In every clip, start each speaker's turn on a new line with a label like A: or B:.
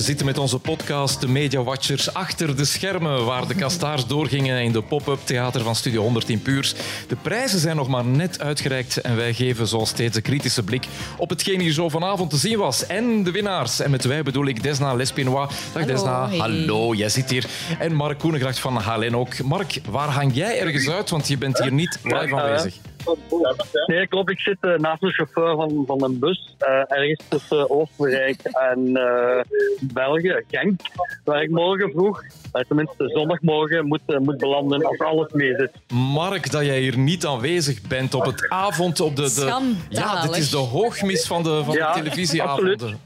A: we zitten met onze podcast De Media Watchers achter de schermen, waar de kastaars doorgingen in de pop-up theater van Studio 100 in Puurs. De prijzen zijn nog maar net uitgereikt en wij geven zoals steeds een kritische blik op hetgeen hier zo vanavond te zien was. En de winnaars. En met wij bedoel ik Desna Lespinois. Dag
B: Hallo,
A: Desna.
B: hey.
A: Hallo, jij zit hier. En Mark Koenegracht van Halen ook. Mark, waar hang jij ergens uit? Want je bent hier niet live aanwezig.
C: Nee, klopt. Ik zit eh, naast de chauffeur van, van een bus, eh, ergens tussen Oostenrijk en eh, België, Genk, waar ik morgen vroeg, tenminste zondagmorgen, moet, moet belanden als alles mee zit.
A: Mark, dat jij hier niet aanwezig bent op het avond op de... de... Ja, dit is de hoogmis van de, van
C: Ja,
A: de televisieavonden.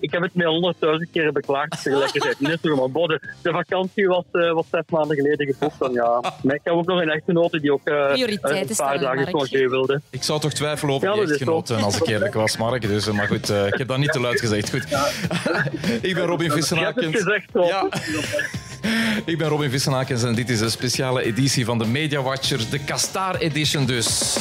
C: Ik heb het mij honderdduizend keer beklaagd tegelijkertijd. Niet zo, maar bon, de, de vakantie was, eh, was zes maanden geleden geboekt. Dan, ja. Maar ik heb ook nog een echtgenote die ook eh,
B: Prioriteiten
C: een paar dagen congé wilde.
A: Ik zou toch twijfelen over
C: Ja,
A: die
C: dat is
A: echtgenoten, als ik eerlijk was, Mark. Dus, eh, maar goed, eh, ik heb dat niet te luid gezegd. Goed. ik ben Robin
C: Je hebt het
A: Vissenakens.
C: gezegd, Rob.
A: Ja. Ik ben Robin Vissenakens en dit is een speciale editie van de Media Watchers, de Kastaar Edition dus.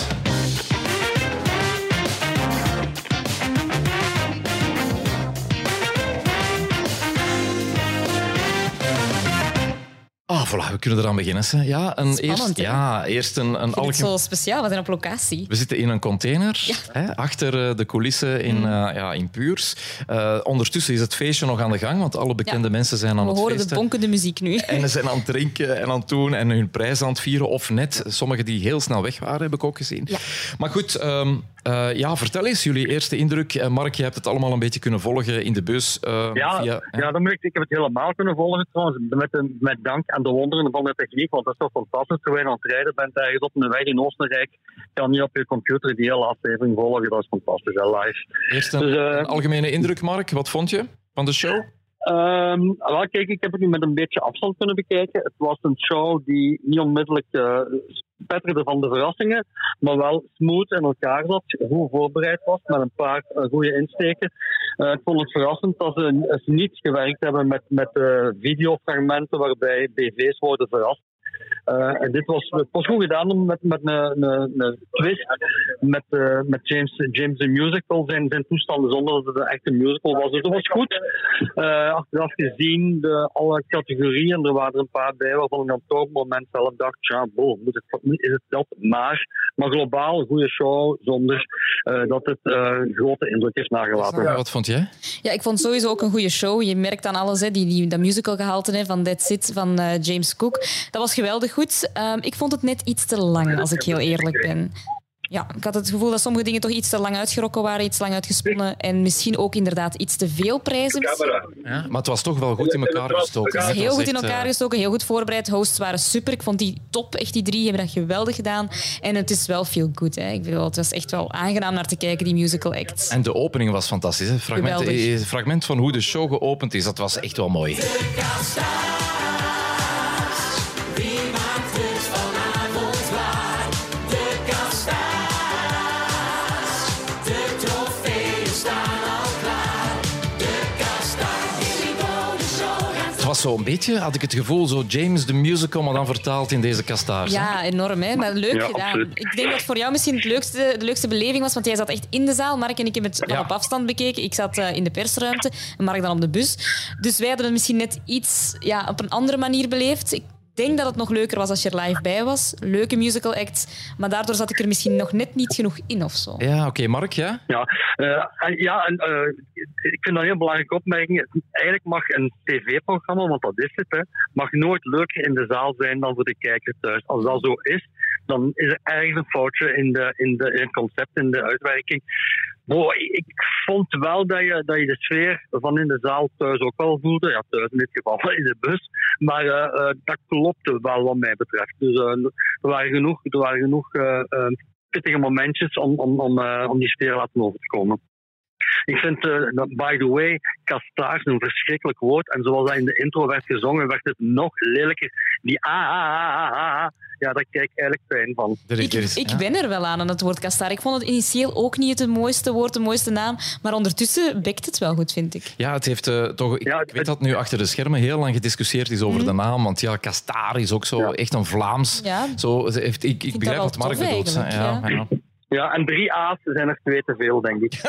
A: Voilà, we kunnen eraan beginnen. Hè. Ja, een
B: Spannend,
A: eerst,
B: hè?
A: ja, eerst een, een algemeen...
B: zo speciaal. We zijn op locatie.
A: We zitten in een container, hè, achter eh, de coulissen in,
B: Mm.
A: eh, ja, in Puurs. Eh, ondertussen is het feestje nog aan de gang, want alle bekende
B: Ja.
A: mensen zijn aan
B: We
A: het
B: horen de
A: feesten.
B: bonkende muziek nu.
A: En ze zijn aan het drinken en aan het doen en hun prijs aan het vieren. Of net, sommigen die heel snel weg waren, heb ik ook gezien. Maar goed, ehm, eh, ja, vertel eens jullie eerste indruk. Eh, Mark, je hebt het allemaal een beetje kunnen volgen in de bus. eh,
C: Ja,
A: via,
C: ja dan moet ik, ik heb het helemaal kunnen volgen trouwens. Met, met dank aan de wonderen van de techniek. Want dat is toch fantastisch. Terwijl je aan het rijden bent ergens op een weg in Oostenrijk. Kan niet op je computer die hele aflevering volgen. Dat is fantastisch, hè, live.
A: Eerst een,
C: Dus,
A: een algemene indruk, Mark. Wat vond je van de show?
C: Wel, kijk, ik heb het nu met een beetje afstand kunnen bekijken. Het was een show die niet onmiddellijk eh spetterde van de verrassingen, maar wel smooth in elkaar zat, goed voorbereid was, met een paar eh, goede insteken. Eh, ik vond het verrassend dat ze, ze niet gewerkt hebben met, met videofragmenten waarbij BV's worden verrast. Eh, en dit was, het was goed gedaan met, met een, een, een twist met, eh, met James, James the Musical, zijn, zijn toestanden zonder dat het een echte musical was. Dus dat was goed. Eh, achteraf gezien, de, alle categorieën, er waren er een paar bij waarvan ik op het moment zelf dacht, ja, boh, moet het, is het dat? Maar, maar globaal een goede show zonder eh, dat het eh, grote indruk heeft nagelaten.
A: Ja, Wat vond jij?
B: Ja, ik vond sowieso ook een goede show. Je merkt aan alles, hè, die, die, dat musical gehalte hè, van That's It van eh, James Cook. Dat was geweldig goed. Ehm, ik vond het net iets te lang, als ik heel eerlijk ben. Ja, ik had het gevoel dat sommige dingen toch iets te lang uitgerokken waren, iets te lang uitgesponnen. En misschien ook inderdaad iets te veel prijzen.
A: Ja, maar het was toch wel goed in elkaar gestoken.
B: Het is heel goed in elkaar
A: eh,
B: gestoken, heel goed voorbereid. Hosts waren super. Ik vond die top. Echt die drie hebben dat geweldig gedaan. En het is wel veel goed. Hè. Ik bedoel, het was echt wel aangenaam naar te kijken, die musical acts.
A: En de opening was fantastisch. Hè? Fragment, eh, het fragment van hoe de show geopend is, dat was echt wel mooi. Was zo een beetje, had ik het gevoel, zo James the Musical, maar dan vertaald in deze kastaars.
B: Ja, enorm. Hè? Maar leuk
C: Ja,
B: gedaan.
C: absoluut.
B: Ik denk dat voor jou misschien het leukste, de leukste beleving was, want jij zat echt in de zaal. Mark en ik hebben het
A: Ja.
B: op afstand bekeken. Ik zat eh, in de persruimte en Mark dan op de bus. Dus wij hadden het misschien net iets ja, op een andere manier beleefd. Ik denk dat het nog leuker was als je er live bij was. Leuke musical act. Maar daardoor zat ik er misschien nog net niet genoeg in of zo.
A: Ja, oké, Mark, ja?
C: Ja, eh, en, ja en, eh, ik vind dat een heel belangrijke opmerking. Eigenlijk mag een tv-programma, want dat is het, hè, mag nooit leuker in de zaal zijn dan voor de kijker thuis. Als dat zo is, dan is er ergens een foutje in, de, in, de, in het concept, in de uitwerking. Ik vond wel dat je, dat je de sfeer van in de zaal thuis ook wel voelde. Ja, thuis in dit geval in de bus. Maar eh, eh, dat klopte wel wat mij betreft. Dus eh, er waren genoeg, er waren genoeg eh, pittige momentjes om, om, om, om die sfeer te laten over te komen. Ik vind, eh, dat, by the way, kastaars een verschrikkelijk woord. En zoals dat in de intro werd gezongen, werd het nog lelijker. Die ah, ah, ah, ah, ah. Ja, daar krijg ik eigenlijk pijn van.
A: Er
B: Ik,
A: er
B: ik ben er wel aan aan het woord kastaar. Ik vond het initieel ook niet het mooiste woord, de mooiste naam. Maar ondertussen bekt het wel goed, vind ik.
A: Ja, het heeft eh, toch. Ik,
C: Ja,
A: weet dat nu achter de schermen heel lang gediscussieerd is over de naam. Want ja, Kastaar is ook zo
C: Ja.
A: echt een Vlaams.
B: Ja.
A: Zo, heeft, ik, ik
B: dat
A: begrijp wat Mark bedoelt. Ja,
B: ja.
C: en drie A's zijn er twee te veel, denk ik.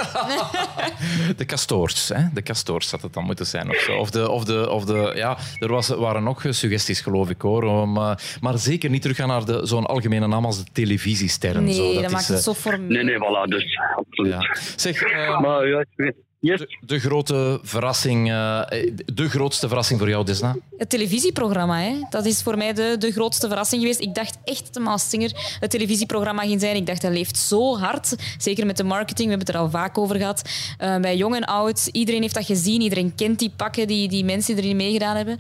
A: de Castoors, hè? De Castoors had het dan moeten zijn of zo. Of de, of de, of de, ja, er was, waren nog suggesties, geloof ik hoor. Om, uh, maar zeker niet teruggaan naar de, zo'n algemene naam als de televisiesterren.
B: Nee,
A: zo.
B: dat,
A: is,
B: maakt het
A: eh,
B: zo formeel.
C: Nee, nee, voilà, dus absoluut.
A: ja. Zeg, eh,
C: Maar ja, ik weet- yes.
A: de, de grote verrassing, eh, de grootste verrassing voor jou, Desna?
B: Het televisieprogramma, hè? dat is voor mij de, de grootste verrassing geweest. Ik dacht echt dat de Maas Singer het televisieprogramma ging zijn. Ik dacht, dat leeft zo hard. Zeker met de marketing, we hebben het er al vaak over gehad. Eh, bij jong en oud, iedereen heeft dat gezien. Iedereen kent die pakken, die, die mensen die erin meegedaan hebben.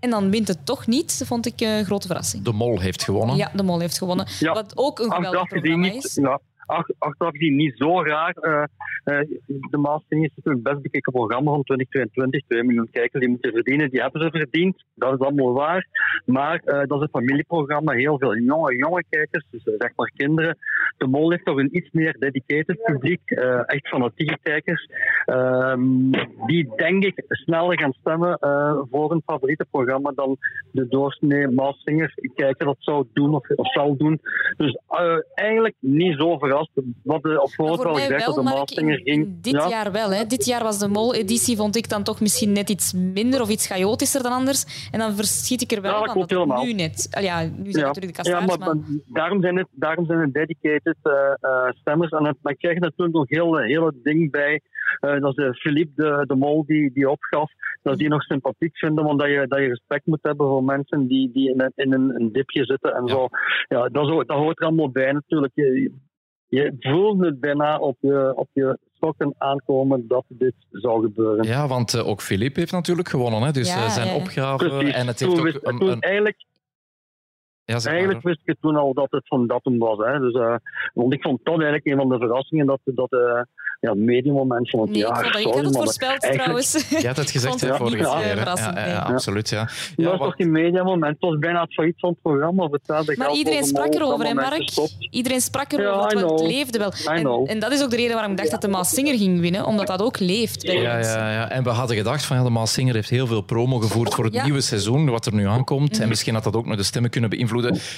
B: En dan wint het toch niet, dat vond ik een grote verrassing.
A: De Mol heeft gewonnen.
B: Ja, de Mol heeft gewonnen.
C: Ja.
B: Wat ook een geweldig programma is.
C: ja, achteraf gezien niet zo raar. Eh, eh, de Maasting is natuurlijk het best bekeken programma van 2022. 2 miljoen kijkers die moeten verdienen, die hebben ze verdiend. Dat is allemaal waar. Maar eh, dat is een familieprogramma, heel veel jonge, jonge kijkers, dus zeg maar kinderen. De Mol heeft toch een iets meer dedicated publiek, echt fanatieke kijkers, ehm, die denk ik sneller gaan stemmen voor een favoriete programma dan de doorsnee Maasvinger kijker dat zou doen of, of zal doen. Dus eigenlijk niet zo verrast. Wat de, op voorhand gezegd dat de ging.
B: in dit
C: ja,
B: jaar wel. Hè. Dit jaar was de Mol-editie, vond ik dan toch misschien net iets minder of iets chaotischer dan anders. En dan verschiet ik er wel
C: Ja, dat
B: van
C: klopt
B: dat het
C: helemaal.
B: nu net... Ja, nu zijn
C: ja,
B: natuurlijk de
C: ja,
B: kastaars,
C: maar,
B: maar...
C: maar daarom zijn het, daarom zijn het dedicated eh, eh, stemmers. En het, maar krijg je natuurlijk nog heel hele ding bij. eh, dat is eh, Philippe de, de Mol die, die opgaf. Dat die nog sympathiek vinden, want dat je, dat je respect moet hebben voor mensen die, die in, een, in een, een dipje zitten en
A: Ja.
C: zo. Ja, dat, zo, dat hoort er allemaal bij natuurlijk. Je, je voelt het bijna op je, op je stokken aankomen dat dit zou gebeuren.
A: Ja, want eh, ook Filip heeft natuurlijk gewonnen. Hè? Dus
B: Ja,
A: eh, zijn
B: ja,
A: opgave
C: Precies.
A: en het heeft
C: Toen
A: ook
C: wist-
A: een...
C: toen
A: een-
C: eigenlijk
A: ja, zeg maar,
C: Eigenlijk wist ik het toen al dat het van datum was. Hè. Dus, eh, want ik vond dat eigenlijk een van de verrassingen dat, dat eh ja, het mediummoment van het
B: Nee, ik,
C: jaar.
B: vond dat, ik
C: sorry,
B: had het voorspeld
C: eigenlijk-
B: trouwens.
A: Je had het gezegd
B: vond
A: hè,
B: het
A: vorige keer. ja, ja, absoluut. Ja.
C: Dat
A: Ja,
C: was
A: wat-
C: toch geen mediamoment. Het was bijna het failliet van het programma.
B: Maar iedereen sprak erover, hè, Mark? Iedereen sprak erover, want het leefde wel. En, en dat is ook de reden waarom ik dacht dat de Maas Singer ging winnen, omdat dat ook leeft bij
A: Ja, ja, ja. En we hadden gedacht van ja, de Maas Singer heeft heel veel promo gevoerd voor het
B: Ja.
A: Nieuwe seizoen, wat er nu aankomt. En misschien had dat ook nog de stemmen kunnen beïnvloeden.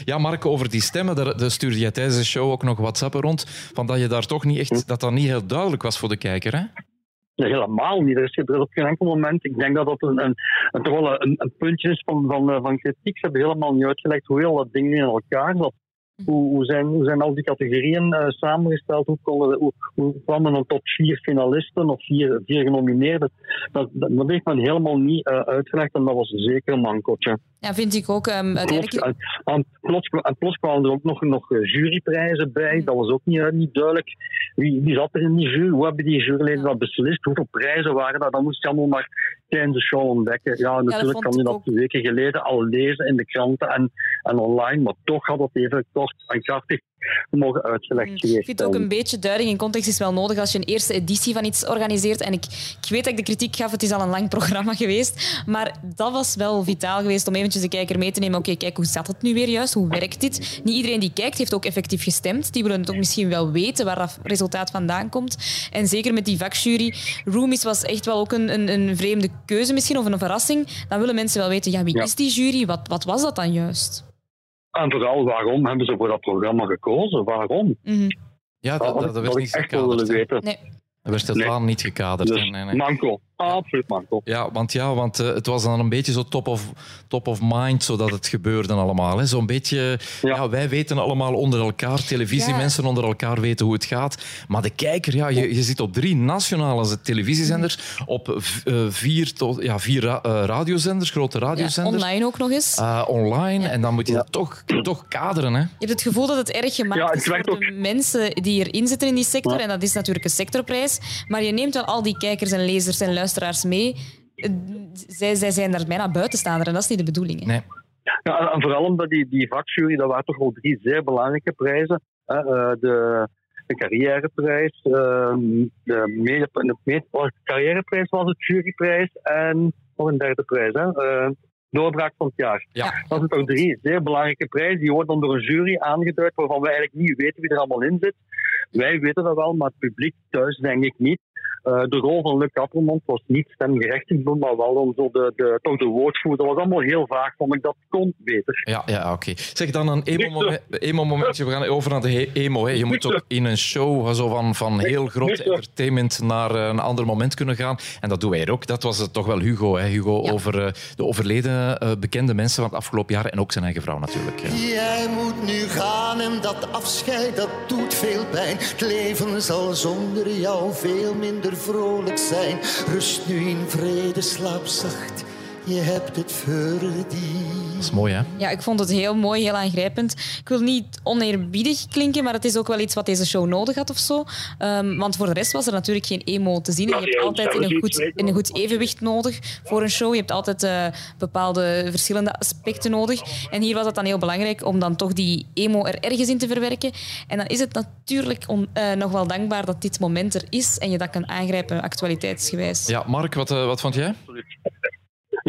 A: Ja, Mark, over die stemmen, daar, daar stuurde jij tijdens de show ook nog WhatsAppen rond. Van dat je daar toch niet echt, dat dat niet heel duidelijk was voor de kijker. Hè?
C: Nee, helemaal niet. Er is, er is op geen enkel moment. Ik denk dat dat een, een, een, toch wel een, een puntje is van, van, eh, van kritiek. Ze hebben helemaal niet uitgelegd hoe heel dat ding in elkaar zat. Hoe, hoe, zijn, hoe zijn al die categorieën eh, samengesteld? Hoe, konden, hoe, hoe kwamen er tot vier finalisten of vier, vier genomineerden? Dat, dat, dat heeft men helemaal niet eh, uitgelegd en dat was zeker een mankotje.
B: Ja, vind ik ook. ehm, uiteindelijk...
C: en, en plots, en plots kwamen er ook nog, nog juryprijzen bij. Dat was ook niet, eh, niet duidelijk. Wie, wie zat er in die jury? Hoe hebben die juryleden
B: Ja.
C: dat beslist? Hoeveel prijzen waren dat? Dat moest je allemaal maar tijdens de show ontdekken. Ja, natuurlijk kan je dat
B: ook.
C: weken geleden al lezen in de kranten en, en online. Maar toch had dat even kort en krachtig mogen uitgelegd geweest
B: Ik vind ook een beetje duiding in context is wel nodig als je een eerste editie van iets organiseert. En ik, ik weet dat ik de kritiek gaf, het is al een lang programma geweest. Maar dat was wel vitaal geweest om eventjes de kijker mee te nemen. Oké, kijk, hoe zat het nu weer juist? Hoe werkt dit? Niet iedereen die kijkt heeft ook effectief gestemd. Die willen het ook misschien wel weten waar dat resultaat vandaan komt. En zeker met die vakjury. Roomies was echt wel ook een, een, een vreemde keuze misschien, of een verrassing. Dan willen mensen wel weten, ja, wie
C: Ja.
B: is die jury? Wat, wat was dat dan juist?
C: En vooral, waarom hebben ze voor dat programma gekozen? Waarom?
B: Mhm.
A: Ja,
C: Dat,
A: dat, dat,
C: ik-
A: werd
C: dat
A: niet
C: ik echt wel willen weten.
B: Nee.
A: Dat werd totaal niet gekaderd.
C: Dus.
A: Nee, nee.
C: manco. Absoluut manco.
A: Ja, want, ja, want eh, het was dan een beetje zo top of, top of mind, zodat het gebeurde allemaal. hè. Zo'n beetje, ja.
C: Ja.
A: wij weten allemaal onder elkaar, televisiemensen onder elkaar weten hoe het gaat. Maar de kijker, ja, je, je zit op drie nationale televisiezenders, op eh, vier, tot, ja, vier ra- eh, radiozenders, grote
B: Ja,
A: radiozenders.
B: online ook nog eens.
A: eh, online, en dan moet je
C: Ja.
A: dat toch, toch kaderen. Hè?
B: Je hebt het gevoel dat het erg gemaakt
C: Ja, het
B: is voor de mensen die erin zitten in die sector.
C: Ja.
B: En dat is natuurlijk een sectorprijs. Maar je neemt wel al die kijkers en lezers en luisteraars mee. Eh, Zij, zij zijn daar bijna buitenstaander en dat is niet de bedoeling. hè.
A: Nee.
C: Ja, en vooral omdat die, die vakjury, dat waren toch wel drie zeer belangrijke prijzen. hè. Eh, de, de carrièreprijs, ehm, de, mede, de mede- oh, carrièreprijs was het, juryprijs en nog een derde prijs. Hè. Eh, doorbraak van het jaar.
A: Ja.
C: Dat zijn toch drie zeer belangrijke prijzen. Die worden dan door een jury aangeduid waarvan we eigenlijk niet weten wie er allemaal in zit. Wij weten dat wel, maar het publiek thuis denk ik niet. Uh, de rol van Luc Appelmans was niet stemgerechtigd, maar wel om zo de, de, toch de woordvoerder. Dat was allemaal heel vaag, vond ik. Dat kon beter.
A: Ja, ja oké. Zeg dan een emo-momentje. We gaan over naar de emo. Hè. Je moet ook in een show zo van, van heel groot entertainment naar een ander moment kunnen gaan. En dat doen wij er ook. Dat was het toch wel Hugo. Hè. Hugo over uh, de overleden uh, bekende mensen van het afgelopen jaar en ook zijn eigen vrouw natuurlijk.
D: Jij moet nu gaan en dat afscheid dat doet veel pijn. Het leven zal zonder jou veel minder vrolijk zijn. Rust nu in vrede, slaap zacht. Je hebt het verdiend.
A: Dat is mooi, hè?
B: Ja, ik vond het heel mooi, heel aangrijpend. Ik wil niet oneerbiedig klinken, maar het is ook wel iets wat deze show nodig had of zo. Um, want voor de rest was er natuurlijk geen emo te zien. je hebt altijd in een, goed, in een goed evenwicht nodig voor een show. Je hebt altijd uh, bepaalde verschillende aspecten nodig. En hier was het dan heel belangrijk om dan toch die emo er ergens in te verwerken. En dan is het natuurlijk on, uh, nog wel dankbaar dat dit moment er is en je dat kan aangrijpen actualiteitsgewijs.
A: Ja, Mark, wat, uh, wat vond jij?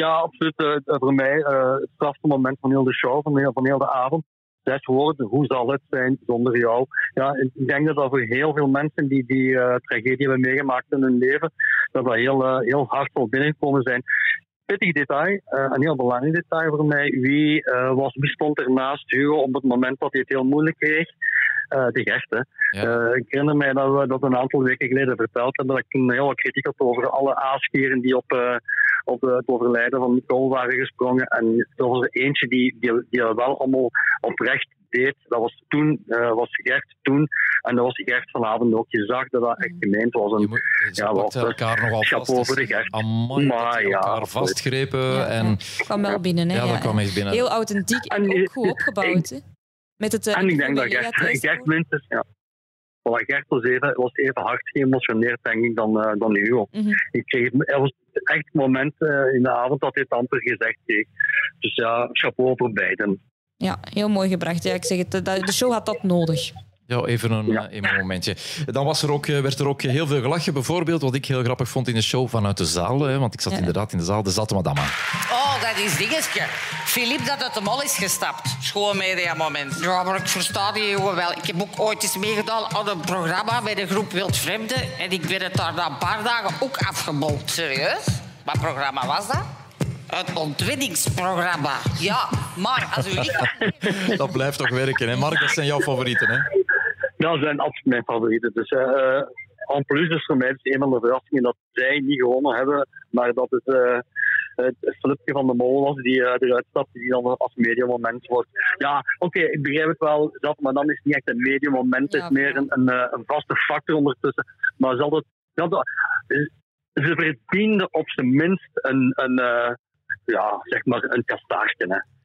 C: Ja, absoluut. Voor mij uh, het strafste moment van heel de show, van heel, van heel de avond. Zes woorden, hoe zal het zijn zonder jou? Ja, ik denk dat dat voor heel veel mensen die die uh, tragedie hebben meegemaakt in hun leven, dat dat heel, heel hard zal binnenkomen zijn. Pittig detail, een heel belangrijk detail voor mij. Wie, was, wie stond er naast Hugo op het moment dat hij het heel moeilijk kreeg? Uh, de. Hè. Ja. Uh, ik herinner mij dat we dat een aantal weken geleden verteld hebben. Dat ik toen heel wat kritiek had over alle aascheren die op, uh, op het overlijden van Nicole waren gesprongen. En er was er eentje die, die, die wel allemaal oprecht deed. Dat was toen, was Gert toen. En dat was Gert vanavond ook. Je zag dat dat echt gemeend was. En,
A: je moet, ja, wat,
C: elkaar
A: nogal
C: vast. over de Gert.
A: Amai, maar, ja, elkaar vastgrepen. Ja, en,
B: kwam wel binnen. Hè,
A: ja, dat kwam eens binnen.
B: Heel authentiek en, en ook goed opgebouwd. hè? Met het,
C: en ik denk dat Gert, Gert minstens, ja. Voilà, Gert was even, was even hard geëmotioneerd, denk ik, dan, uh, dan Hugo. Mm -hmm. ik kreeg, er was echt het moment uh, in de avond dat hij het amper gezegd kreeg. Dus ja, chapeau voor beiden.
B: Ja, heel mooi gebracht. Ja, ik zeg het, de show had dat nodig.
A: Ja, even een, ja. even een momentje. Dan was er ook, werd er ook heel veel gelachen. Bijvoorbeeld, wat ik heel grappig vond in de show vanuit de zaal. Hè, want ik zat ja. inderdaad in de zaal. De zatte madame.
E: Oh, dat is dingetje. Filip dat uit de mol is gestapt. Schoon moment. Ja, maar ik versta die jongen wel. Ik heb ook ooit eens meegedaan aan een programma bij de groep Wildvreemden. En ik ben het daar na een paar dagen ook afgebold. Serieus? Wat programma was dat? Het ontwinningsprogramma. Ja, maar als u.
A: Dat blijft toch werken, hè? Mark, dat zijn jouw favorieten, hè?
C: Dat zijn absoluut mijn favorieten. Dus uh, en plus is voor mij dus een van de verrassingen dat zij niet gewonnen hebben, maar dat het, uh, het Flipje van de Mol was die uh, eruit stapte, die dan als mediamoment wordt. Ja, oké, okay, ik begrijp het wel, dat, maar dan is het niet echt een mediamoment, het is meer een, een, een, vaste factor ondertussen. Maar zal het, ja, dat, ze verdienden op zijn minst een, een uh, ja, zeg maar een kastaartje. Hè.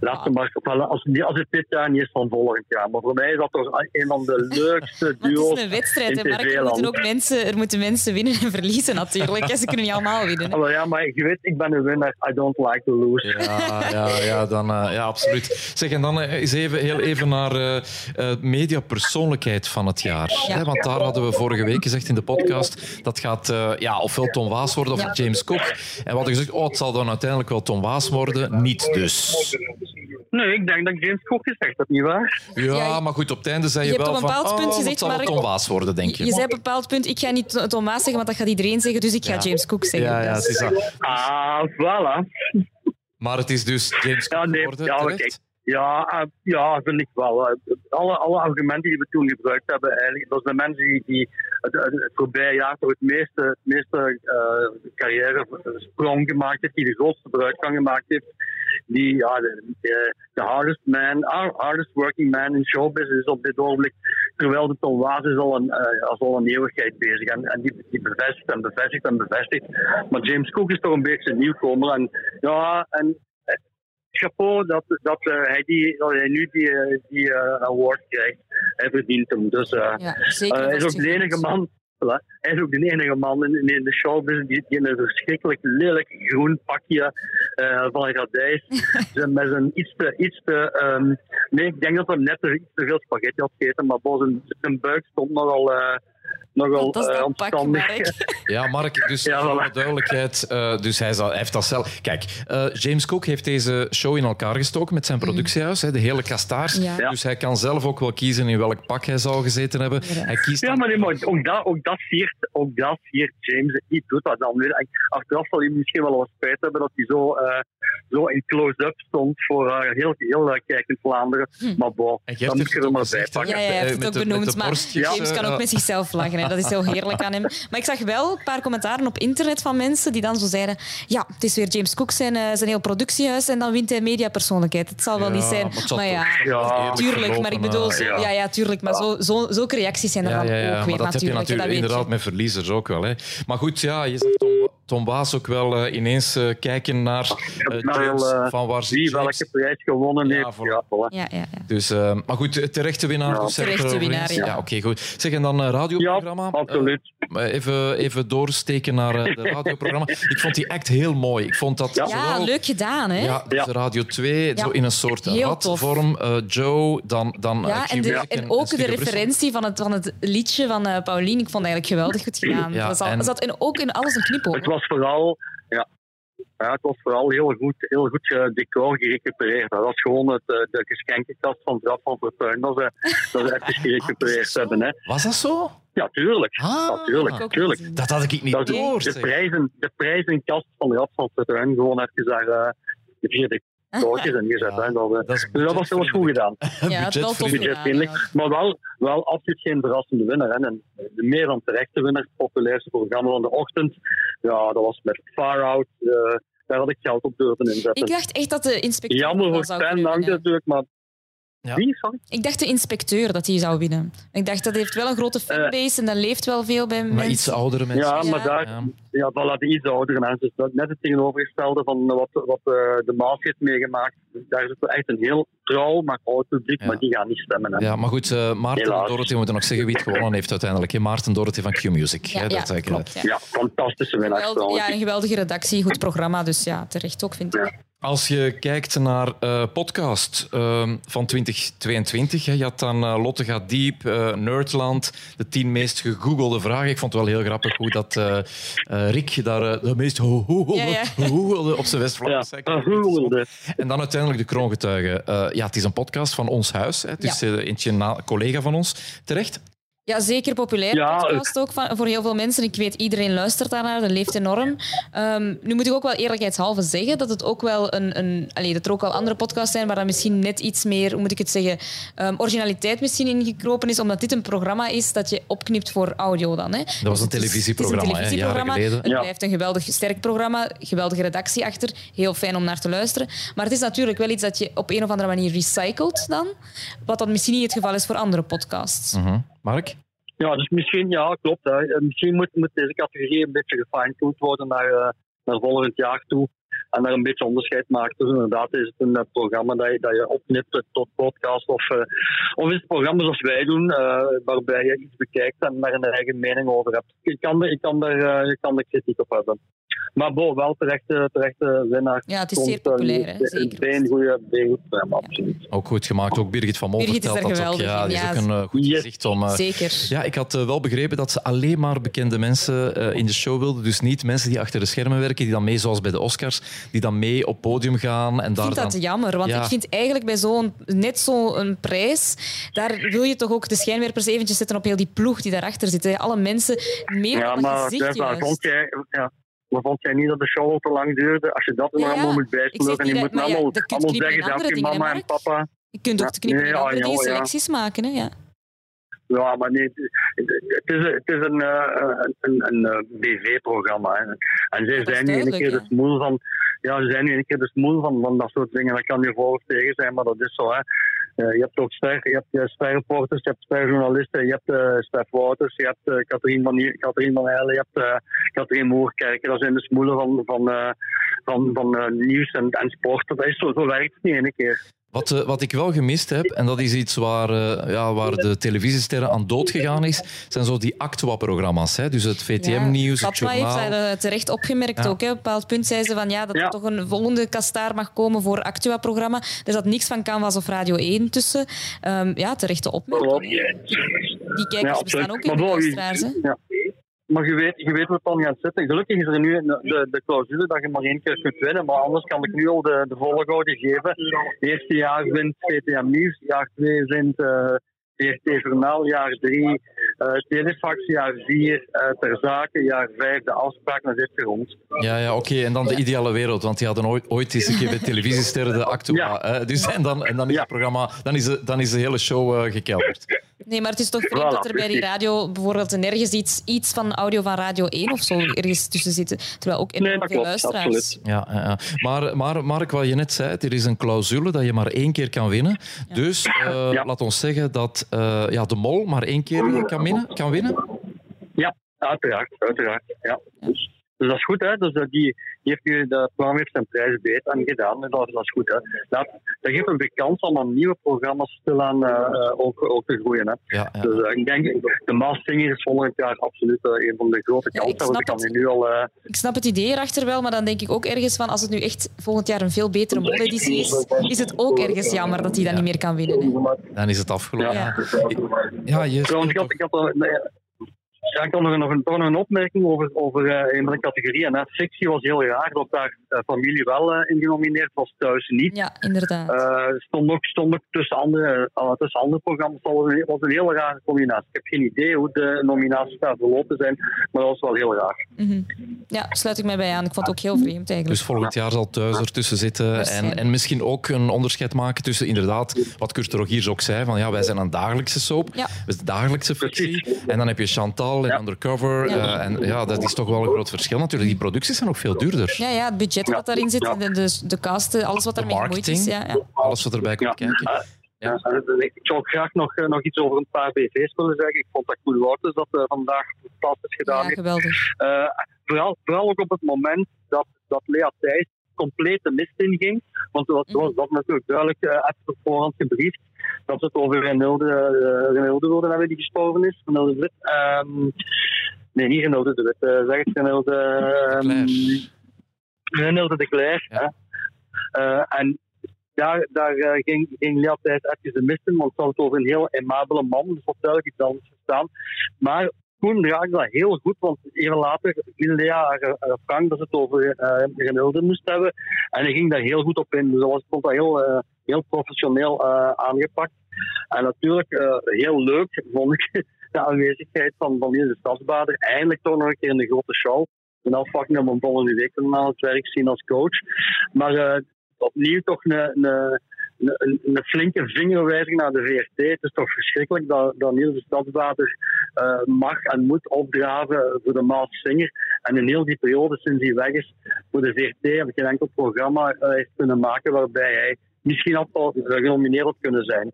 C: Laat hem maar vallen. Als, als het dit jaar niet is, van volgend jaar. Maar voor mij is dat toch een van de leukste duo's.
B: het is een wedstrijd, er moeten ook mensen, er moeten mensen winnen en verliezen natuurlijk. Ze kunnen niet allemaal winnen.
C: Maar ja, maar je weet, ik ben een winnaar. I don't like to lose.
A: Ja, ja, ja, dan, uh, ja absoluut. Zeg, en dan uh, eens even, heel even naar uh, mediapersoonlijkheid van het jaar. Ja. want daar hadden we vorige week gezegd in de podcast. Dat gaat ja, ofwel Tom Waas worden of ja. James Cook. En we hadden gezegd, oh, het zal dan uiteindelijk wel Tom Waas worden. Niet dus.
C: Nee, ik denk dat James Cook gezegd dat niet waar?
A: Ja, ja, maar goed, op het einde zei je,
B: je
A: wel
B: op een bepaald
A: van,
B: punt
A: oh,
B: gezegd,
A: zal Tom Waas worden, denk je.
B: Je zei op een bepaald punt, ik ga niet Tom Waas zeggen, want dat gaat iedereen zeggen, dus ik ga
A: ja.
B: James Cook zeggen.
A: Ja, ja, het is dat.
C: Ah, voilà.
A: Maar het is dus James Cook
C: ja, nee,
A: geworden,
C: ja,
A: terecht?
C: Ja, uh, ja, vind ik wel. Alle, alle argumenten die we toen gebruikt hebben, eigenlijk, dat zijn de mensen die, die het, het voorbije jaar toch het meeste, meeste uh, carrière sprong gemaakt heeft, die de grootste vooruitgang gemaakt heeft, die ja, de, de, de hardest man, hardest working man in showbusiness is op dit ogenblik, terwijl de Tom Waas is al een, uh, al een eeuwigheid bezig en, en die, die bevestigt en bevestigt en bevestigt. Maar James Cook is toch een beetje een nieuwkomer en ja, en chapeau dat, dat, uh, hij, die, dat hij nu die, die uh, award krijgt. Hij verdient hem. Dus uh,
B: ja, zeker
C: hij is ook de enige man. Voilà. Hij is ook de enige man in, in de showbiz die, die in een verschrikkelijk lelijk groen pakje van radijs met zijn iets te, iets te um, nee, ik denk dat hij net iets te veel spaghetti had gegeten, maar boven zijn, buik stond nogal nogal
B: Dat is
C: eh,
B: dat pak,
C: omstandig.
B: Mark.
A: Ja, Mark, dus
C: Ja,
A: voor
C: voilà.
A: de duidelijkheid, eh, dus hij, zal, hij heeft dat zelf... Kijk, eh, James Cook heeft deze show in elkaar gestoken met zijn productiehuis, hè, de hele kastaars.
B: Ja.
A: Dus hij kan zelf ook wel kiezen in welk pak hij zou gezeten hebben.
B: Ja.
A: Hij kiest
C: Ja, maar, nee, maar ook, dat, ook, dat siert, ook dat siert James. Die doet dat dan weer. En Achteraf zal hij misschien wel wat spijt hebben dat hij zo, eh, zo in close-up stond voor eh, heel, heel uh, kijkend Vlaanderen. Maar bon,
A: En Gert
C: dan moet je er maar bij pakken.
B: Ja, hij heeft het ook benoemd. Maar
A: borstjes,
B: James kan ook met zichzelf lachen. Hè. Dat is heel heerlijk aan hem. Maar ik zag wel een paar commentaren op internet van mensen die dan zo zeiden ja, het is weer James Cook zijn, eh, zijn heel productiehuis en dan wint hij mediapersoonlijkheid. Het zal wel
A: Ja,
B: niet zijn.
A: maar
B: Maar ja, tuurlijk. Maar ik
A: verlopen,
B: bedoel,
A: eh,
B: zo,
C: ja.
B: ja, ja, tuurlijk. Maar zo, zo, zulke reacties zijn er
A: Ja,
B: dan
A: ja, ja,
B: ook
A: maar
B: weer
A: dat heb je
B: natuurlijk.
A: inderdaad
B: je.
A: met verliezers ook wel. Hè. Maar goed, ja, je zag Tom, Tom Waas ook wel eh, ineens eh, kijken naar eh,
C: naar
A: James,
C: heel, eh,
A: van waar
C: Wie welke prijs gewonnen
A: Ja,
C: heeft.
A: voilà.
C: Ja, voilà.
B: Ja, ja, ja.
A: Dus, eh, maar goed, terechte winnaar.
C: Ja.
A: dus
B: Terechte winnaar, ja.
A: oké, goed. Zeg, en dan eh,
C: Ja,
A: radioprogramma.
C: absoluut.
A: Eh, even, even doorsteken naar eh, de radioprogramma. Ik vond die act heel mooi. Ik vond dat
C: Ja.
A: Zowel-
B: leuk gedaan, hè?
A: Ja, dus
C: Ja.
A: Radio 2,
B: Ja.
A: zo in een soort
B: Heel tof.
A: radvorm. eh, Joe, dan, dan
B: Ja,
A: eh,
B: en, de- en ook de referentie van het, van het liedje van eh Paulien. Ik vond het eigenlijk geweldig goed gedaan.
A: Ja,
B: er zat,
A: en-
B: zat in, ook in alles een knipoog.
C: Het was vooral, ja, ja, het was vooral heel goed, heel goed eh, decor gerecupereerd. Dat was gewoon het, eh, de geschenkenkast van Draf van Fortuin dat ze, dat ze even gerecupereerd hebben. Hè.
A: Was dat zo?
C: Ja, tuurlijk.
A: Ah.
C: Natuurlijk,
B: Ook
C: tuurlijk.
B: gezien.
A: Dat had ik niet
C: Dat
A: door.
C: de,
A: zeg.
C: prijzen, de prijzenkast van Rad van Fortuin gewoon even daar eh, de vierde Dat, eh,
A: Dat is
C: dus dat was heel goed gedaan.
B: Ja, het wel tof gedaan.
C: Maar wel, wel absoluut geen verrassende winnaar. Hè. En de meer dan terechte winnaar, het populairste programma van de ochtend, ja, dat was met Far Out. eh, daar had ik geld op durven inzetten.
B: Ik dacht echt dat de inspecteur
C: Jammer voor Lange
B: winnen.
C: natuurlijk, maar...
A: Ja.
C: Wie, sorry?
B: Ik dacht de inspecteur dat hij zou winnen. Ik dacht dat heeft wel een grote fanbase en dat leeft wel veel bij
A: Maar
B: mensen.
A: iets oudere mensen.
C: Ja,
B: Ja.
C: maar daar...
A: Ja.
C: Ja, voilà, de iets oudere mensen. Dus net het tegenovergestelde van wat, wat eh, de Maas heeft meegemaakt. Daar is het echt een heel trouw, maar oud publiek,
A: Ja.
C: maar die gaan niet stemmen. Hè.
A: Ja, maar goed, eh, Maarten en
C: Helaas.
A: Dorothy moeten nog zeggen wie het gewonnen heeft uiteindelijk. hè. Maarten Dorothy van Q-Music.
B: Ja,
A: dat eh.
B: klopt. Ja.
C: Ja, fantastische winnaar
B: ja, een geweldige redactie, goed programma. Dus ja, terecht ook, vind ik.
A: Als je kijkt naar eh, podcast ehm, van 2022, hè, je had dan eh, Lotte gaat diep, eh, Nerdland, de tien meest gegoogelde vragen. Ik vond het wel heel grappig hoe dat eh, eh, Rick daar de meest gegoogelde
B: Ja, ja.
A: op zijn
C: Ja,
A: hè.
C: een huwelde.
A: En dan uiteindelijk de kroongetuigen. Eh, ja, het is een podcast van ons huis. Hè. Het is eh, eentje na- collega van ons. Terecht?
B: Ja, zeker populair
C: Ja,
B: podcast ook van, voor heel veel mensen. Ik weet, iedereen luistert daarnaar, dat leeft enorm. Ehm, nu moet ik ook wel eerlijkheidshalve zeggen dat het ook wel een... een allee, dat er ook wel andere podcasts zijn waar dan misschien net iets meer, hoe moet ik het zeggen, ehm, originaliteit misschien ingekropen is, omdat dit een programma is dat je opknipt voor audio dan. Hè. Dat
A: was een televisieprogramma, hè, jaren geleden.
B: Het
C: Ja.
B: blijft een geweldig sterk programma, geweldige redactie achter, heel fijn om naar te luisteren. Maar het is natuurlijk wel iets dat je op een of andere manier recycelt dan, wat dan misschien niet het geval is voor andere podcasts.
A: Mhm. Mark?
C: Ja, dus misschien, ja, klopt. Hè. Eh, Misschien moet, moet deze categorie een beetje gefine-tuned worden naar, eh, naar volgend jaar toe. En daar een beetje onderscheid maken. Dus inderdaad is het een eh, programma dat je, dat je opknipt tot podcast. Of, eh, of is het programma zoals wij doen, eh, waarbij je iets bekijkt en daar een eigen mening over hebt. Ik kan, er- ik kan, er, eh, ik kan er kritiek op hebben. Maar bo, wel terechte, terechte winnaar.
B: Ja, het is zeer populair, hè,
C: Een
B: zeker.
C: goede, programma, absoluut.
A: Ook goed gemaakt. Ook Birgit van Mol
B: Birgit
A: vertelt
B: er
A: dat ook. Ja, die is
B: ja.
A: ook een goed
C: Yes.
A: gezicht om... eh,
B: Zeker.
A: Ja, ik had wel begrepen dat ze alleen maar bekende mensen eh, in de show wilden. Dus niet mensen die achter de schermen werken, die dan mee, zoals bij de Oscars, die dan mee op podium gaan. En
B: Ik
A: daar
B: vind dat
A: dan...
B: jammer, want
A: Ja.
B: ik vind eigenlijk bij zo'n net zo'n prijs, daar wil je toch ook de schijnwerpers eventjes zetten op heel die ploeg die daarachter zit. hè. Alle mensen meer
C: Ja,
B: op
C: maar
B: het gezicht juist.
C: vond jij, ja, maar vond jij niet dat de show al te lang duurde? Als je dat er
B: Ja,
C: maar
B: ja.
C: allemaal moet bijspelen en je moet
B: maar ja,
C: allemaal,
B: dat
C: allemaal zeggen je mama en papa...
B: Je kunt ook
C: Ja,
B: te knippen
C: nee,
B: en
C: ja, ja, ja.
B: selecties maken. Hè? Ja.
C: Ja, maar nee, het, het is, het is een, eh, een, een, een eh, BV-programma. En zij
B: Ja,
C: zijn nu een keer
B: ja.
C: dus moe van... Ja, ze zijn nu een keer dus moe van, van dat soort dingen. Dat kan je voor of tegen zijn, maar dat is zo. Hè. Eh, je hebt ook ster, je hebt eh, sterreporters, je hebt sterjournalisten, je hebt eh Stef Wouters, je hebt Katrien van, Katrien van je hebt Katrien Moerkerken. Dat zijn de smoelen van, van, van, van nieuws en, en sport. Dat is zo, zo werkt het niet één keer.
A: Wat, eh, wat ik wel gemist heb, en dat is iets waar, eh, ja, waar de televisiesterren aan dood gegaan is, zijn zo die Actua-programma's. hè. Dus het VTM-nieuws, het
B: Fatma heeft
A: journaal.
B: Daar eh, terecht opgemerkt
A: Ja.
B: ook. Hè. Op een bepaald punt zei ze van ja, dat
C: Ja.
B: er toch een volgende kastaar mag komen voor Actua-programma. Er zat niks van Canvas of Radio 1 tussen. Ehm, ja, terechte opmerking. Die kijkers bestaan ook in de luisteraars.
C: Ja. Maar je weet, je weet wat dan gaat zitten. Gelukkig is er nu de, de clausule dat je maar één keer kunt winnen. Maar anders kan ik nu al de, de volgorde geven. Eerste jaar wint VTM Nieuws, jaar twee wint uh, VRT Journaal, jaar drie uh, Telefax, jaar vier uh, Ter Zaken, jaar vijf de afspraak naar dit rond.
A: Ja, ja oké. En dan de ideale wereld, want die hadden ooit, ooit eens een keer bij televisiesterren de Actua. Ja. Dus, en dan, en dan is het programma, dan is de, dan is de hele show uh, gekelderd.
B: Nee, maar het is toch vreemd voilà, dat er bij die radio bijvoorbeeld nergens iets, iets van audio van Radio 1 of zo ergens tussen zit. Terwijl ook enorm nee, veel luisteraars...
C: Absoluut.
A: Ja, ja, Maar, maar Mark, wat je net zei, er is een clausule dat je maar één keer kan winnen. Ja. Dus uh, ja. laat ons zeggen dat uh, ja, de mol maar één keer kan winnen. Kan winnen.
C: Ja, uiteraard. uiteraard ja. Dus. Dus dat is goed, hè? Dus die, die heeft nu, de programma heeft zijn prijzen beter aan gedaan. En dat, dat is goed, hè? Dat, dat geeft een kans om aan nieuwe programma's stilaan uh, ook, ook te groeien. Hè?
A: Ja, ja.
C: Dus uh, ik denk, de Maasvinger is volgend jaar absoluut uh, een van de grote
B: Ja,
C: kansen.
B: ik snap
C: ik kan nu al. Uh,
B: Ik snap het idee erachter wel, maar dan denk ik ook ergens van als het nu echt volgend jaar een veel betere moleditie is, is het ook ergens jammer dat hij dan niet meer kan winnen. Hè?
A: Dan is het afgelopen.
B: Ja.
A: Ja, je
C: trouwens, ik had, ik had al- nee, ja, ik had nog, nog, een, toch nog een opmerking over, over uh, een van de categorieën. Hè. Fictie was heel raar dat daar uh, familie wel uh, in genomineerd was, thuis niet.
B: Ja, inderdaad.
C: Uh, stond ook, stond ook tussen, andere, uh, tussen andere programma's. Dat was een, was een heel rare combinatie. Ik heb geen idee hoe de nominaties daar verlopen zijn, maar dat was wel heel raar.
B: Mhm. Ja, sluit ik mij bij aan. Ik vond het ook heel vreemd eigenlijk.
A: Dus volgend jaar zal thuis ertussen zitten en, en misschien ook een onderscheid maken tussen inderdaad, wat Kurt Rogiers ook zei, van ja, wij zijn een dagelijkse soap,
B: Ja.
A: we zijn dagelijkse fictie. En dan heb je Chantal en
C: Ja.
A: Undercover.
B: Ja.
A: eh, en ja, dat is toch wel een groot verschil natuurlijk. Die producties zijn ook veel duurder.
B: Ja, ja, het budget dat daarin zit,
C: Ja.
B: de, de, de cast, alles wat daarmee gemoeid is. Ja, ja.
A: Alles wat erbij komt
C: Ja.
A: kijken. Ja.
C: ja, uh, ik zou ook graag nog, uh, nog iets over een paar BV's willen zeggen. Ik vond dat Koen Wouters dat uh, vandaag fantastisch gedaan
B: ja,
C: heeft.
B: geweldig.
C: Uh, vooral, vooral ook op het moment dat, dat Lea Thijs compleet de mist inging. Want er was,
B: Mhm.
C: was dat natuurlijk duidelijk uh, even op voorhand gebriefd. Dat het over Renilde, uh, Renilde wilden hebben die gestorven is. Renilde de Wit. Um, nee, niet Renilde de Wit. Uh, zeg het Renilde... Um, Renilde de.
A: Ja.
C: Uh, en daar, daar uh, ging, ging Lea Thijs even de mist in, want het over een heel aimabele man. Dus wat duidelijk iets anders gestaan. Maar Koen raakte dat heel goed, want even later haar, haar Frank dat ze het over uh, Renilde moest hebben. En hij ging daar heel goed op in. Dus dat was, vond dat heel, uh, heel professioneel uh, aangepakt. En natuurlijk heel leuk vond ik de aanwezigheid van, van deze stadsbader. Eindelijk toch nog een keer in de grote show. Ben afwachting om volgende week aan het werk zien als coach. Maar opnieuw toch een, een, een, flinke vingerwijzing naar de VRT. Het is toch verschrikkelijk dat, dat de Stadsbader uh, mag en moet opdraven voor de Maas Singer. En in heel die periode sinds hij weg is voor de VRT heb ik geen enkel programma uh, heeft kunnen maken waarbij hij misschien had al genomineerd had kunnen zijn.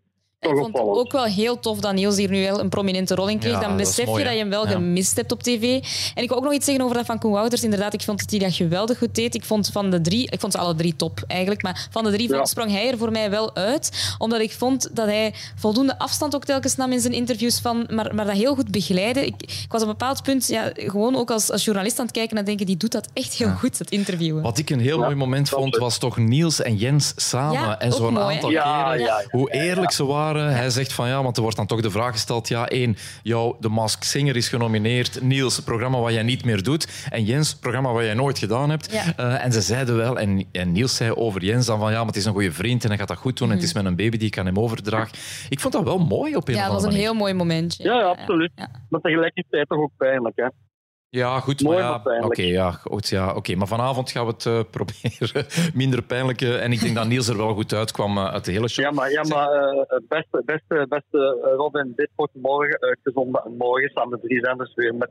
B: Ik vond het ook wel heel tof dat Niels hier nu wel een prominente rol in kreeg.
A: Ja,
B: dan
A: dat
B: besef
A: mooi,
B: je dat je hem wel
A: Ja.
B: gemist hebt op tv. En ik wil ook nog iets zeggen over dat van Koen Wouters. Inderdaad, ik vond dat hij dat geweldig goed deed. Ik vond van de drie, ik vond ze alle drie top eigenlijk, maar van de drie
C: Ja.
B: sprong hij er voor mij wel uit. Omdat ik vond dat hij voldoende afstand ook telkens nam in zijn interviews, van, maar, maar dat heel goed begeleide. Ik, ik was op een bepaald punt ja, gewoon ook als, als journalist aan het kijken en denken, die doet dat echt heel goed, het interviewen.
A: Wat ik een heel
C: Ja,
A: mooi moment
C: dat
A: vond, was toch Niels en Jens samen.
B: Ja,
A: en zo'n aantal
C: Ja,
A: keren.
C: ja, ja.
A: Hoe eerlijk ze waren. Hij zegt van ja, want er wordt dan toch de vraag gesteld. Ja, één, jou, de Mask Singer is genomineerd. Niels, programma wat jij niet meer doet. En Jens, programma wat jij nooit gedaan hebt.
B: Ja.
A: Eh, en ze zeiden wel, en, en Niels zei over Jens dan van ja, maar het is een goede vriend en hij gaat dat goed doen. En het is met een baby die ik aan hem overdraag. Ik vond dat wel mooi op een
B: ja,
A: of
B: dat was een
A: manier.
B: heel mooi momentje.
C: Ja, ja, absoluut.
B: Ja.
C: Maar tegelijkertijd toch ook pijnlijk. Hè?
A: Ja, goed.
C: Mooi,
A: maar ja,
C: pijnlijk.
A: Oké, ja, goed, ja, oké. maar vanavond gaan we het eh, proberen minder pijnlijke. En ik denk dat Niels er wel goed uitkwam eh, uit de hele show.
C: Ja, maar, ja, maar uh, beste, beste, beste eh, Robin, dit wordt morgen uitgezonden. En morgen staan de drie zenders weer met,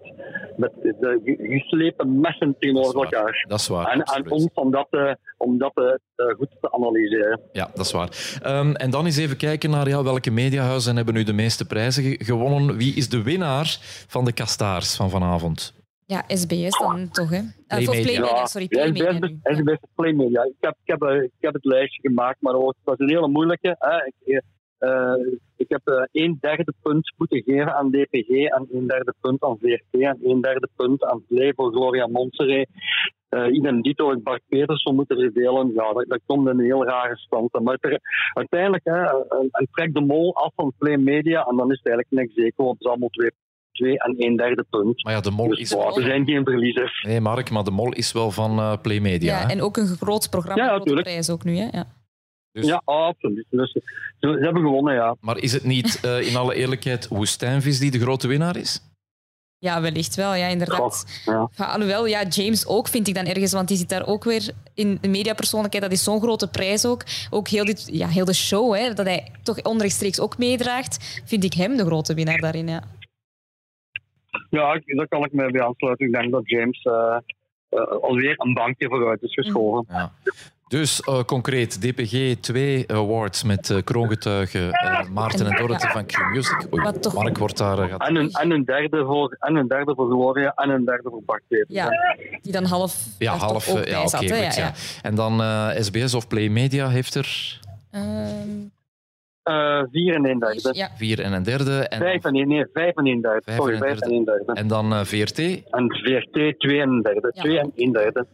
C: met de ge- geslepen messen tegenover elkaar.
A: Dat is waar.
C: En aan ons om dat, eh, om dat eh, eh, goed te analyseren.
A: Ja, dat is waar. Ehm, en dan eens even kijken naar ja, welke mediahuizen hebben nu de meeste prijzen ge- gewonnen. Wie is de winnaar van de Kastaars van vanavond?
B: Ja, SBS dan toch, hè? Uh,
A: Play
B: of
A: Media.
B: Playmedia, sorry,
C: ja,
B: Playmedia
C: SBS,
B: nu.
C: SBS Playmedia. Ik heb, ik, heb, eh, ik heb het lijstje gemaakt, maar het was een hele moeilijke. Hè. Ik, eh, ik heb eh, een derde punt moeten geven aan DPG en een derde punt aan VRT en een derde punt aan Play voor Gloria Montserrat. eh idem dito ook Bart Peterson moeten verdelen. Ja, dat, dat komt in een heel rare stand. Maar er- uiteindelijk, hè, een, een trek de mol af van Play Media en dan is het eigenlijk niks zeker, want het is allemaal twee, twee en een derde punt.
A: Maar ja, de mol
C: Dus
A: is...
C: ja, er zijn geen verliezers.
A: Nee, Mark, maar de mol is wel van eh Play Media.
B: Ja,
A: hè?
B: en ook een groot programma,
C: Ja,
B: prijs ook nu. Hè? Ja.
A: Dus-
C: Ja, absoluut. Dus, ze, ze hebben gewonnen, ja.
A: Maar is het niet, eh, in alle eerlijkheid, Woestijnvis die de grote winnaar is?
B: ja, wellicht wel, ja, inderdaad.
C: Ja.
B: Ja, alhoewel, ja, James ook vind ik dan ergens, want die zit daar ook weer in de mediapersoonlijkheid. Dat is zo'n grote prijs ook. Ook heel, dit, ja, heel de show, hè, dat hij toch onrechtstreeks ook meedraagt, vind ik hem de grote winnaar daarin. Ja.
C: Ja, ik- daar kan ik me bij aansluiten. Ik denk dat James eh, eh, alweer een bankje vooruit is geschoven.
A: Ja. Dus eh, concreet, DPG 2 awards met kroongetuigen Maarten en Dorothy van Q-Music. Mark wordt daar... gaat-
C: En, een, en, een derde voor, en een derde voor Gloria en een derde voor Bart
B: ja, die dan half,
A: Ja, half. Ja, oké,
B: ja,
A: ja. En dan eh, SBS of Play Media heeft er
B: Ehm,
C: Eh, vier en een derde.
B: ja.
A: vier en een derde. En,
C: Vijf en een, nee, vijf en een derde.
A: Vijf
C: Sorry,
A: en
C: vijf en een derde.
A: en dan eh, VRT.
C: En VRT twee en een derde.
B: Ja.
C: Twee en een derde.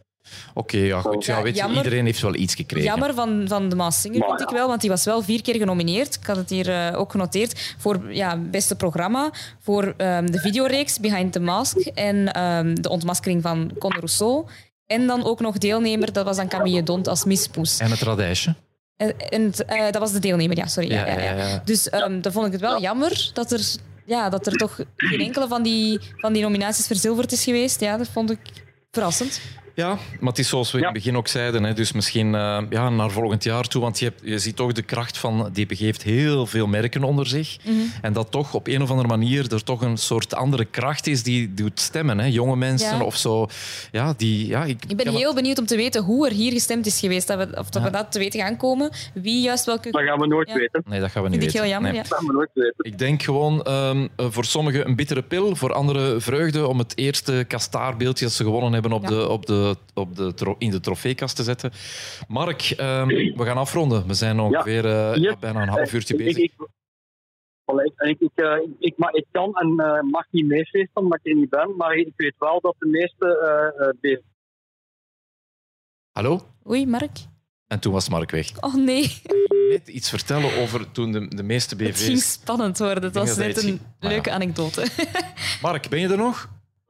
A: Oké, ja, goed. Ja, weet je,
B: jammer.
A: iedereen heeft wel iets gekregen.
B: Jammer van, van de Maas Singer, vind
C: ja.
B: ik wel, want die was wel vier keer genomineerd. Ik had het hier eh, ook genoteerd. Voor ja, beste programma, voor ehm, de videoreeks Behind the Mask en ehm, de ontmaskering van Conor Rousseau. En dan ook nog deelnemer, dat was dan Camille Dont als Miss Poes.
A: En het radijsje.
B: En, eh, dat was de deelnemer, ja, sorry. Ja,
A: Ja.
B: Dus ehm dan vond ik het wel jammer dat er, ja, dat er toch geen enkele van die, van die nominaties verzilverd is geweest. Ja, dat vond ik verrassend.
A: Ja, maar het is zoals we in het begin ook zeiden. Hè, dus misschien eh, ja, naar volgend jaar toe. Want je, hebt, je ziet toch de kracht van DPG heeft heel veel merken onder zich.
B: Mhm.
A: En dat toch op een of andere manier er toch een soort andere kracht is die doet stemmen. Hè. Jonge mensen
B: Ja.
A: of zo. Ja, die, ja, ik,
B: Ik ben heel benieuwd om te weten hoe er hier gestemd is geweest. Dat we, of dat we dat te weten gaan komen. Wie juist welke...
C: Dat gaan we nooit
B: Ja.
C: weten.
A: Nee, dat gaan we niet
B: Vind ik
A: weten.
B: heel jammer,
A: Nee.
B: ja.
C: Dat gaan we nooit weten.
A: Ik denk gewoon ehm, eh, voor sommigen een bittere pil, voor anderen vreugde om het eerste kastaarbeeldje dat ze gewonnen hebben op
B: Ja.
A: de, op de, op de, tro- in de trofeekast te zetten. Mark, ehm, we gaan afronden. We zijn ongeveer eh,
C: Yes.
A: ja, bijna een half uurtje bezig.
C: Ik, ik, ik, ik, ik, eh, ik, maar ik kan en eh, mag niet meefeesten omdat ik er niet ben, maar ik weet wel dat de meeste eh, eh, BV
A: Hallo?
B: Oei, Mark.
A: En toen was Mark weg.
B: Oh nee,
A: Net iets vertellen over toen de, de meeste
B: het ging
A: BV's...
B: spannend worden. Het was
A: dat
B: net een
A: ging.
B: Leuke
A: ja.
B: anekdote.
A: Mark, ben je er nog?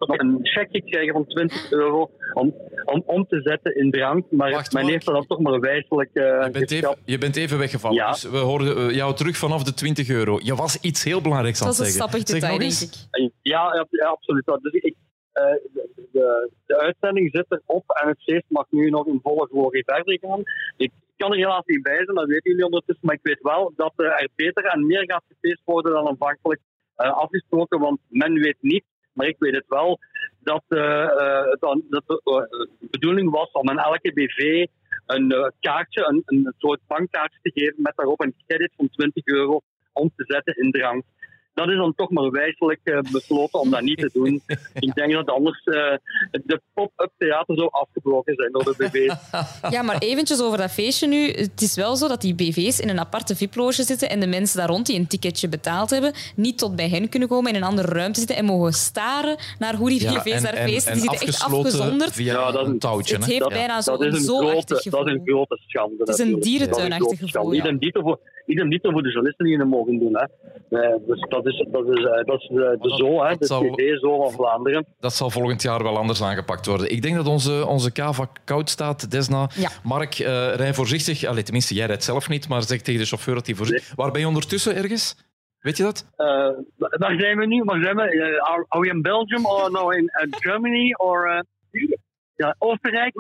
C: Een checkje krijgen van 20 euro om, om om te zetten in drank, maar
A: Wacht,
C: men heeft dat toch maar wijselijk eh
A: Je bent, even, je bent even weggevallen.
C: Ja.
A: Dus we hoorden eh, jou terug vanaf de 20 euro. Je was iets heel belangrijks aan
B: Dat
A: het
B: is een
A: zeggen.
B: sappig
A: Zeg
B: detail, denk ik.
C: Ja, ja, ja, absoluut. Dus ik, eh, de, de, de uitzending zit erop en het feest mag nu nog in volle glorie verder gaan. Ik kan er helaas niet bij zijn, dat weten jullie ondertussen, maar ik weet wel dat er beter en meer gaat gefeest worden dan aanvankelijk eh, afgesproken, want men weet niet, maar ik weet het wel, dat, eh, eh, dan, dat de eh, de bedoeling was om aan elke BV een kaartje, een, een soort bankkaartje te geven met daarop een credit van 20 euro om te zetten in drank. Dat is dan toch maar wijselijk eh, besloten om dat niet te doen. Ik denk dat anders eh, de pop-up theater zou afgebroken zijn door de BV.
B: Ja, maar eventjes over dat feestje nu. Het is wel zo dat die BV's in een aparte VIP-loge zitten en de mensen daar rond die een ticketje betaald hebben, niet tot bij hen kunnen komen, in een andere ruimte zitten en mogen staren naar hoe die
A: Ja,
B: BV's
A: en-
B: daar
A: en-
B: feesten.
A: en
B: Die zitten echt
A: afgesloten
B: afgezonderd.
A: Via
C: Ja, dat is-
A: een touwtje.
B: Het
A: hè?
B: heeft bijna
C: Dat
B: zo'n
C: is een
B: zoachtig
C: grote, dat is een grote schande.
B: Het is een dierentuinachtig
C: Dat een
B: gevoel,
C: schande.
B: ja.
C: Idem dito voor, de journalisten die het mogen doen. Hè. Eh, dus dat is, dat is, eh, dat is eh, de
A: dat-
C: zo, hè,
A: dat
C: de
A: zal-
C: TV zo van Vlaanderen.
A: Dat zal volgend jaar wel anders aangepakt worden. Ik denk dat onze, onze kava koud staat, Desna.
B: Ja.
A: Mark, eh rij voorzichtig. Allee, tenminste, jij rijdt zelf niet, maar zeg tegen de chauffeur dat hij voorzichtig... Waar ben je ondertussen ergens? Weet je dat?
C: Eh, waar zijn we nu? Waar zijn we? Eh, are, are we in Belgium or no in Germany or ja, Oostenrijk?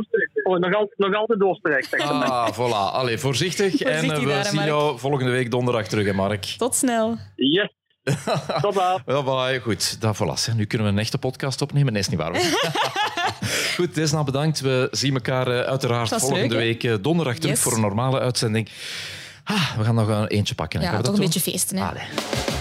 C: Oh, nog, al, nog altijd Oostenrijk.
A: Ah, voilà. Allee, voorzichtig. en
B: Voorzichtig
A: eh, we
B: daar,
A: zien
B: Mark.
A: jou volgende week donderdag terug, hè, Mark.
B: Tot snel.
C: Yes. Tot dan.
A: Ja, bye. Goed, dat voilà. Nu kunnen we een echte podcast opnemen. Nee, is niet waar. Goed, Desna, bedankt. We zien elkaar eh, uiteraard volgende
B: leuk,
A: week eh, donderdag terug
B: Yes.
A: voor een normale uitzending. Ah, we gaan nog een eentje pakken.
B: Ja,
A: Gaan we
B: toch een beetje feesten. Hè.
A: Allee.